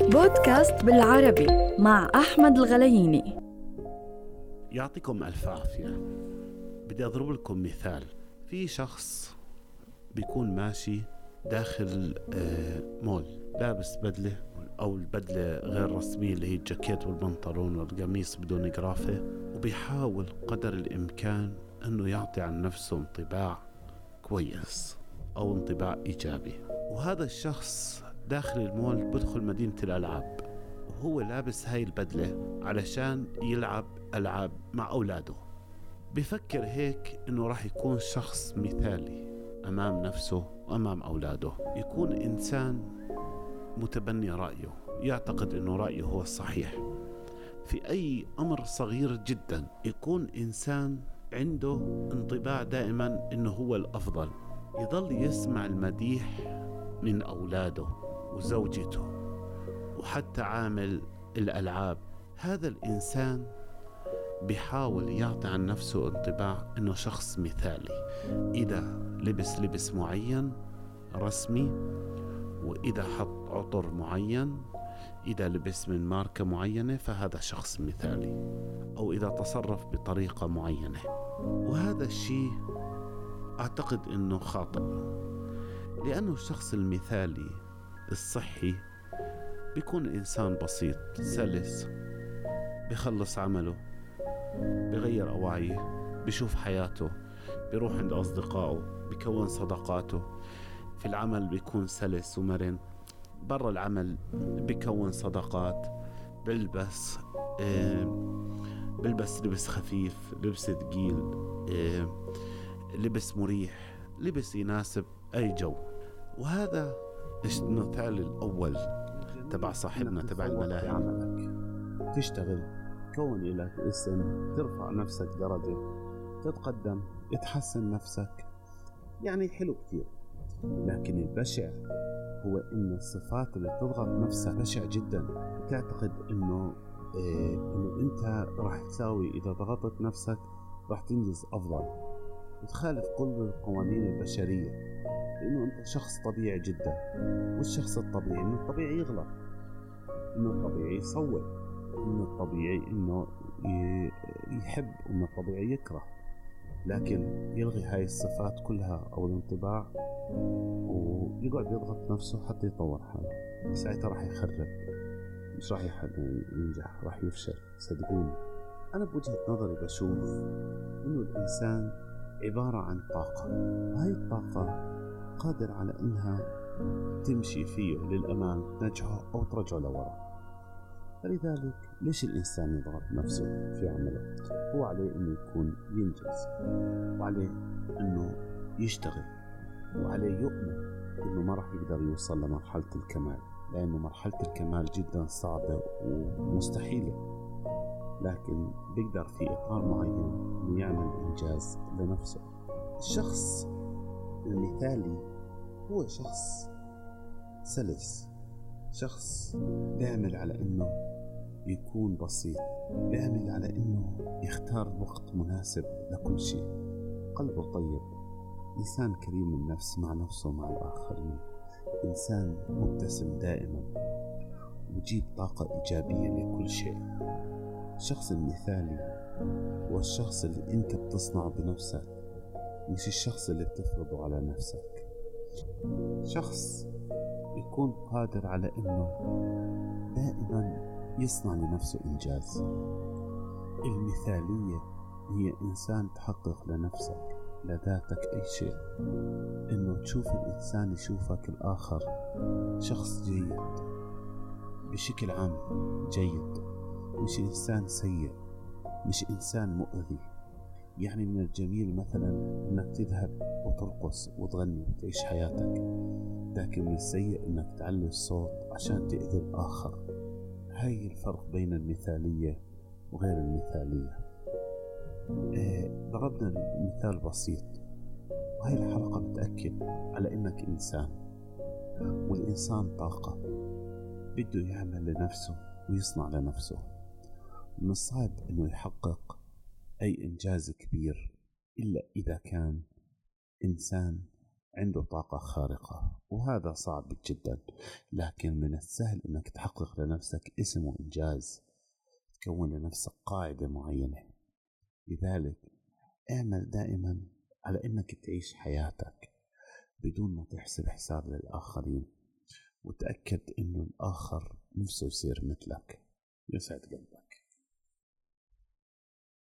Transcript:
بودكاست بالعربي مع أحمد الغلييني. يعطيكم ألف عافية. بدي أضرب لكم مثال. في شخص بيكون ماشي داخل آه، مول لابس بدلة أو البدلة غير رسمية اللي هي الجاكيت والبنطلون والقميص بدون قرافة وبيحاول قدر الإمكان أنه يعطي عن نفسه انطباع كويس أو انطباع إيجابي. وهذا الشخص داخل المول بدخل مدينة الألعاب. وهو لابس هاي البدلة علشان يلعب ألعاب مع أولاده. بفكر هيك إنه راح يكون شخص مثالي أمام نفسه وأمام أولاده. يكون إنسان متبني رأيه. يعتقد إنه رأيه هو الصحيح. في أي أمر صغير جدا يكون إنسان عنده انطباع دائما إنه هو الأفضل. يظل يسمع المديح من أولاده. وزوجته وحتى عامل الألعاب. هذا الإنسان بيحاول يعطي عن نفسه انطباع إنه شخص مثالي. إذا لبس لبس معين رسمي وإذا حط عطر معين إذا لبس من ماركة معينة فهذا شخص مثالي. أو إذا تصرف بطريقة معينة. وهذا الشيء أعتقد إنه خاطئ. لأنه الشخص المثالي الصحي بيكون إنسان بسيط سلس بخلص عمله بغير أواعيه بشوف حياته بيروح عند أصدقائه بكون صداقاته. في العمل بيكون سلس ومرن. برا العمل بكون صداقات بلبس بلبس لبس خفيف لبس ثقيل لبس مريح لبس يناسب أي جو. وهذا المثال الأول تبع صاحبنا تبع الملاهي. تشتغل كون لك اسم ترفع نفسك درجة تتقدم تحسن نفسك. يعني حلو كتير لكن البشع هو انه الصفات اللي بتضغط نفسك بشع جدا. تعتقد إنه إيه إنه أنت راح تساوي إذا ضغطت نفسك راح تنجز أفضل. وتخالف كل القوانين البشرية. لأنه أنت شخص طبيعي جدا والشخص الطبيعي انه الطبيعي يغلط انه الطبيعي يصور من الطبيعي إنه يحب ومن الطبيعي يكره. لكن يلغي هاي الصفات كلها أو الانطباع ويقعد يضغط نفسه حتى يطور حاله. ساعتها راح يخرب مش راح ينجح راح يفشل صدقوني. أنا بوجهة نظري بشوف إنه الإنسان عبارة عن طاقة. هاي الطاقة قادر على إنها تمشي فيه للأمام تنجحه أو ترجعه لورا. فلذلك ليش الإنسان يضغط نفسه في عمله؟ هو عليه أنه يكون ينجز وعليه أنه يشتغل وعليه يؤمن أنه ما راح يقدر يوصل لمرحلة الكمال لأنه مرحلة الكمال جدا صعبة ومستحيلة. لكن بيقدر في إطار معين أنه يعمل إنجاز لنفسه. الشخص المثالي هو شخص سلس شخص بيعمل على إنه يكون بسيط بيعمل على إنه يختار وقت مناسب لكل شيء. قلبه طيب إنسان كريم النفس مع نفسه ومع الآخرين. إنسان مبتسم دائما ويجيب طاقة إيجابية لكل شيء. الشخص المثالي هو الشخص اللي أنت بتصنعه بنفسك. مش الشخص اللي بتفرضه على نفسك. شخص يكون قادر على إنه دائما يصنع لنفسه إنجاز. المثالية هي إنسان تحقق لنفسك لذاتك أي شيء. إنه تشوف الإنسان يشوفك الآخر شخص جيد بشكل عام جيد. مش إنسان سيء مش إنسان مؤذي. يعني من الجميل مثلا إنك تذهب وترقص وتغني وتعيش حياتك لكن من السيء إنك تعلي الصوت عشان تأذي الآخر. هاي الفرق بين المثالية وغير المثالية. إيه ضربنا مثال بسيط وهي الحلقة بتأكد على إنك إنسان والإنسان طاقة بده يعمل لنفسه ويصنع لنفسه. من الصعب إنه يحقق أي إنجاز كبير إلا إذا كان إنسان عنده طاقة خارقة وهذا صعب جدا. لكن من السهل إنك تحقق لنفسك اسم وإنجاز تكون لنفسك قاعدة معينة. لذلك اعمل دائما على إنك تعيش حياتك بدون ما تحسب حساب للآخرين وتأكد إنه الآخر نفسه يصير مثلك. يسعد قلبك.